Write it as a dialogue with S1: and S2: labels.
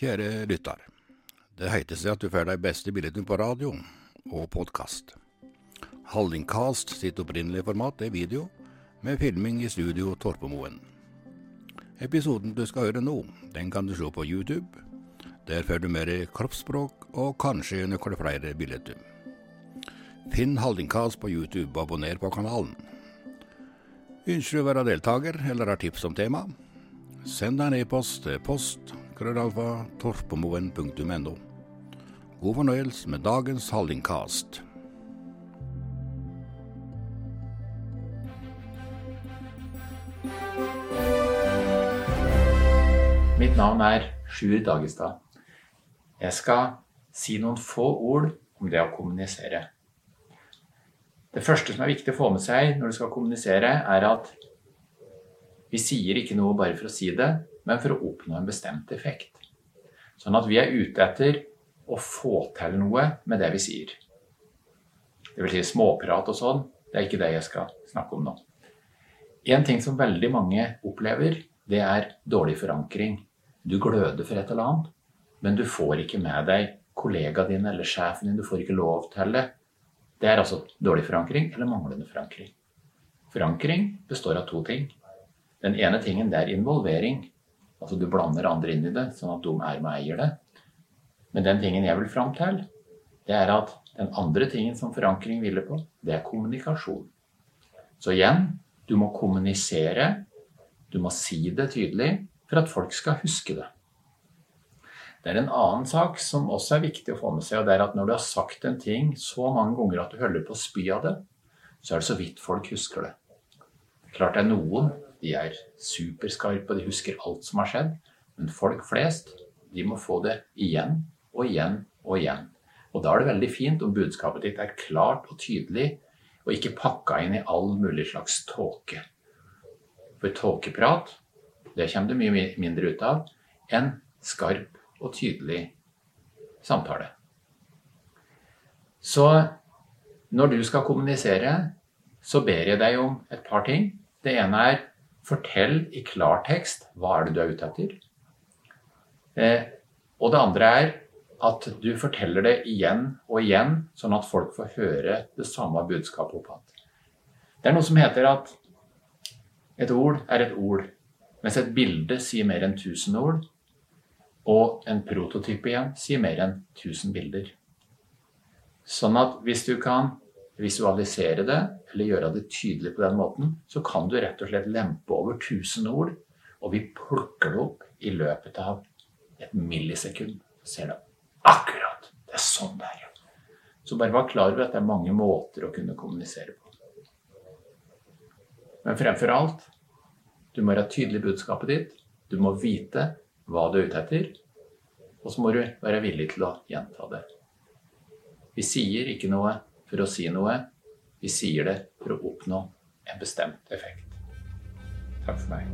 S1: Kjære lytter. Det heter seg at du får de beste bildene på radio og podkast. Hallingcast sitt opprinnelige format er video, med filming i studio Torpemoen. Episoden du skal høre nå, den kan du se på YouTube. Der får du mer kroppsspråk og kanskje noen flere bilder. Finn Hallingcast på YouTube og abonner på kanalen. Ønsker du å være deltaker eller har tips om tema? Send en e-post til post krøllalfa. God fornøyelse med dagens Hallingkast.
S2: Mitt navn er Sjur Dagestad. Jeg skal si noen få ord om det å kommunisere. Det første som er viktig å få med seg når du skal kommunisere, er at vi sier ikke noe bare for å si det, men for å oppnå en bestemt effekt. Sånn at vi er ute etter å få til noe med det vi sier. Det vil si småprat og sånn, det er ikke det jeg skal snakke om nå. En ting som veldig mange opplever, det er dårlig forankring. Du gløder for et eller annet, men du får ikke med deg kollegaen din eller sjefen din. Du får ikke lov til det. Det er altså dårlig forankring eller manglende forankring. Forankring består av to ting. Den ene tingen det er involvering. Altså du blander andre inn i det, sånn at de er med og eier det. Men den tingen jeg vil fram til, det er at den andre tingen som forankring hviler på, det er kommunikasjon. Så igjen, du må kommunisere. Du må si det tydelig for at folk skal huske det. Det er en annen sak som også er viktig å få med seg, og det er at når du har sagt en ting så mange ganger at du holder på å spy av det, så er det så vidt folk husker det. Klart det er noen, de er superskarpe, og de husker alt som har skjedd, men folk flest, de må få det igjen og igjen og igjen. Og da er det veldig fint om budskapet ditt er klart og tydelig, og ikke pakka inn i all mulig slags tåke. For tåkeprat, det kommer det mye mindre ut av enn skarp og tydelig samtale. Så når du skal kommunisere, så ber jeg deg om et par ting. Det ene er fortell i klartekst hva er det du er ute etter. Eh, og det andre er at du forteller det igjen og igjen, sånn at folk får høre det samme budskapet opp igjen. Det er noe som heter at et ord er et ord, mens et bilde sier mer enn tusen ord. Og en prototype igjen sier mer enn 1000 bilder. Sånn at hvis du kan visualisere det, eller gjøre det tydelig på den måten, så kan du rett og slett lempe over 1000 ord, og vi plukker det opp i løpet av et millisekund. Ser du akkurat! Det er sånn det er. Så bare vær klar over at det er mange måter å kunne kommunisere på. Men fremfor alt, du må være tydelig i budskapet ditt. Du må vite hva du er ute etter, og så må du være villig til å gjenta det. Vi sier ikke noe for å si noe. Vi sier det for å oppnå en bestemt effekt. Takk for meg.